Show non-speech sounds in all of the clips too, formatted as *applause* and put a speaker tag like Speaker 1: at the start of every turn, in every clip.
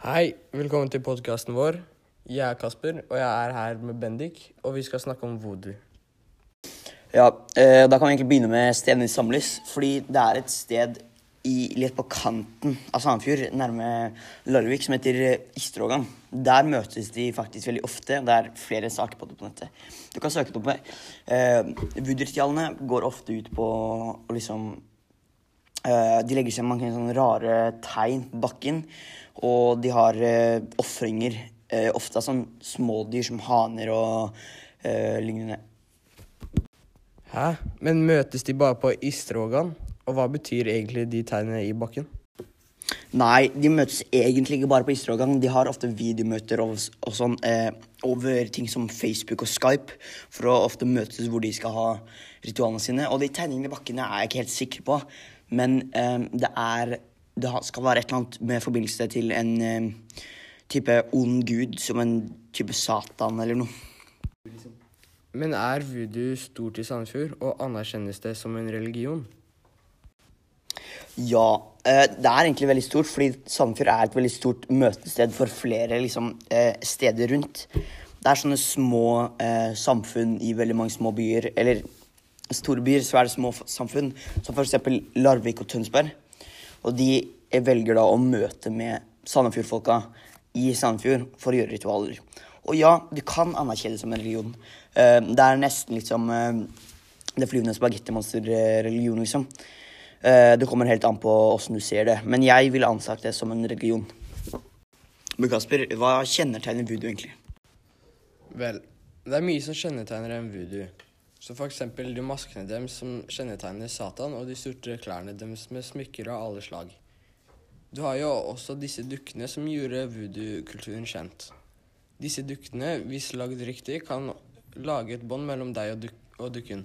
Speaker 1: Hei, velkommen til podkasten vår. Jeg er Kasper, og jeg er her med Bendik, og vi skal snakke om voodoo.
Speaker 2: Ja, eh, Da kan vi egentlig begynne med stedene i samles. Fordi det er et sted i, litt på kanten av Sandefjord, nærme Larvik, som heter eh, Istrågan. Der møtes de faktisk veldig ofte. Det er flere saker på det på nettet. Du kan søke det opp. med. Eh, Voodoo-ritualene går ofte ut på å liksom De legger seg mange sånne rare tegn på bakken, og de har uh, ofringer. Eh, ofte av sånn smådyr som haner og eh, lignende.
Speaker 1: Hæ? Men møtes de bare på Istrågan? Og hva betyr egentlig de tegnene i bakken?
Speaker 2: Nei, de møtes egentlig ikke bare på Istrågan. De har ofte videomøter og, og sånn eh, over ting som Facebook og Skype for å ofte møtes hvor de skal ha ritualene sine. Og de tegningene i bakkene er jeg ikke helt sikker på, men eh, det er Det skal være et eller annet med forbindelse til en eh, type ond gud, som en type Satan eller noe.
Speaker 1: Men er voodoo stort i Sandefjord, og anerkjennes det som en religion?
Speaker 2: Ja, eh, det er egentlig veldig stort, fordi Sandefjord er et veldig stort møtested for flere liksom, eh, steder rundt. Det er sånne små eh, samfunn i veldig mange små byer, eller store byer, er det små samfunn, som eksempel Larvik og Tønsberg. Og de eh, velger da å møte med Sandefjord-folka i Sandefjord for å gjøre ritualer. Og ja, du kan anerkjenne som en religion. Eh, det er nesten liksom eh, det flyvende spagettimonster-religion, liksom. Det kommer helt an på åssen du ser det, men jeg ville ansagt det som en religion. Men Kasper, hva kjennetegner voodoo egentlig?
Speaker 1: Vel, det er mye som kjennetegner en voodoo. Så eksempel de maskene deres som kjennetegner Satan, og de sorte klærne deres med smykker av alle slag. Du har jo også disse dukkene som gjorde voodoo-kulturen kjent. Disse dukkene, hvis lagd riktig, kan lage et bånd mellom deg og, duk og dukken.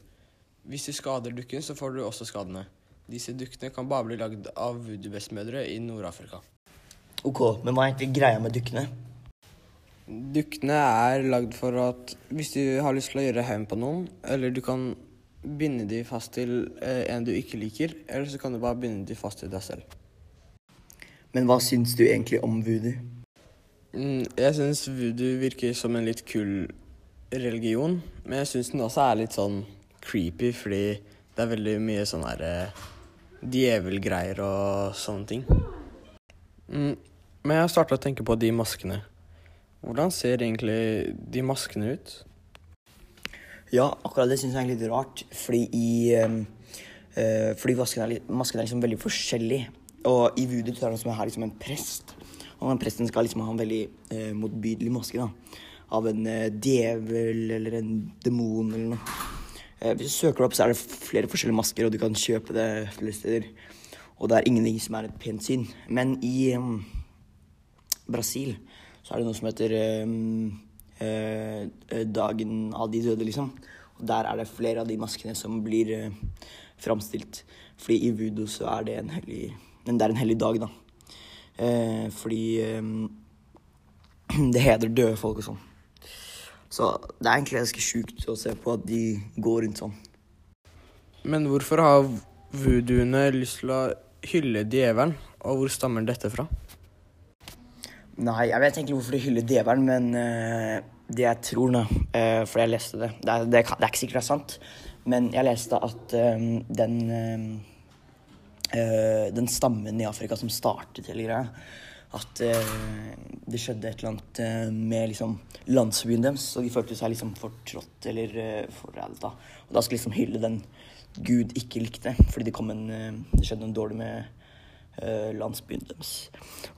Speaker 1: Hvis du skader dukken, så får du også skadene. Disse dukkene kan bare bli lagd av voodoo-bestemødre i Nord-Afrika.
Speaker 2: Ok, men hva er egentlig greia med dukkene?
Speaker 1: Dukkene er lagd for at hvis du har lyst til å gjøre hevn på noen, eller du kan binde de fast til eh, en du ikke liker, eller så kan du bare binde de fast til deg selv.
Speaker 2: Men hva syns du egentlig om voodoo?
Speaker 1: Mm, jeg syns voodoo virker som en litt kul religion, men jeg syns den også er litt sånn creepy, fordi det er veldig mye sånn herre eh, djevelgreier og sånne ting. Mm, men jeg har starta å tenke på de maskene. Hvordan ser egentlig de maskene ut?
Speaker 2: Ja, akkurat det syns jeg er litt rart, fordi i eh, Fordi maskene er, litt- maskene er liksom veldig forskjellige. Og i voodoo er det som er liksom en prest. Og den presten skal liksom ha en veldig eh, motbydelig maske, da. Av en eh, djevel eller en demon eller noe. Hvis du søker opp, så er det flere forskjellige masker, og du kan kjøpe det flere steder. Og det er ingenting som er et pent syn. Men i Brasil så er det noe som heter ehm, eh, eh, Dagen av de døde, liksom. Og der er det flere av de maskene som blir eh, framstilt. Fordi i voodoo så er det en hellig det er en hellig dag, da. Eh, fordi ehm, *clears throat* det hedrer døde folk og sånn. Så det er egentlig ganske sjukt å se på at de går rundt sånn.
Speaker 1: Men hvorfor har voodooene lyst til å hylle djevelen, og hvor stammer dette fra?
Speaker 2: Nei, jeg vet egentlig hvorfor de hyller djevelen, men uh, det jeg tror, da, uh, for jeg leste det det er, det, det er ikke sikkert det er sant, men jeg leste at eh, den eh, uh, Den stammen i Afrika som startet hele greia, at det skjedde et eller annet med liksom landsbyen deres, og de følte seg liksom fortrådt eller uh, forrædet. Og da skulle liksom hylle den Gud ikke likte, fordi det en Det skjedde noe dårlig med landsbyen deres.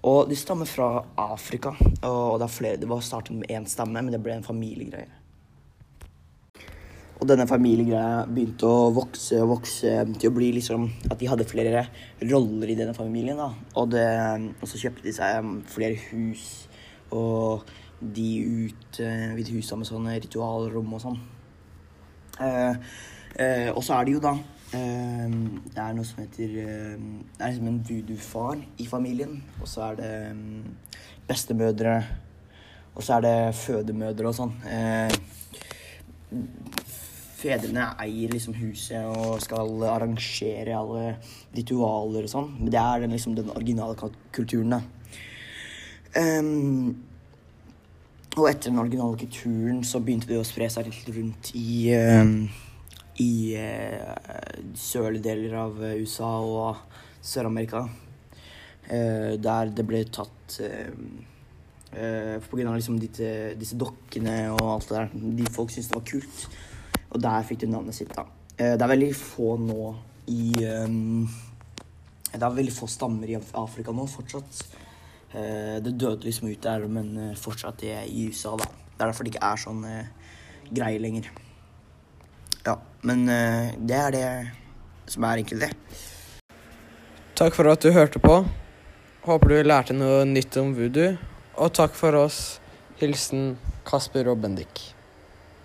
Speaker 2: Og de stammer fra Afrika. Og det, er flere, det var startet med én stamme, men det ble en familiegreie. Og denne familiegreia begynte å vokse og vokse til å bli liksom At de hadde flere roller i denne familien. da. Og, det, og så kjøpte de seg flere hus, og de utvidet husa med sånne ritualrom og sånn. Eh, eh, og så er det jo da eh, Det er noe som heter eh, Det er liksom en voodoo-far i familien. Og så er det mm, bestemødre. Og så er det fødemødre og sånn. Fedrene eier liksom huset og skal arrangere alle ritualer og sånn. Men det er den, liksom den originale kulturen, da. Um, og etter den originale kulturen så begynte det å spre seg litt rundt i ehm, i eh, sørlige deler av eh, USA og Sør-Amerika. Eh, der det ble tatt På grunn av liksom disse, disse dokkene og alt det der. De folk syntes det var kult. Og der fikk det navnet sitt, da. Det er veldig få nå i Det er veldig få stammer i Afrika nå fortsatt. Det døde liksom ut der, men fortsatt i USA, da. Det er derfor det ikke er sånn greie lenger. Men eh, det er det som er enkelt, det.
Speaker 1: Takk for at du hørte på. Håper du lærte noe nytt om voodoo. Og takk for oss. Hilsen Kasper og Bendik.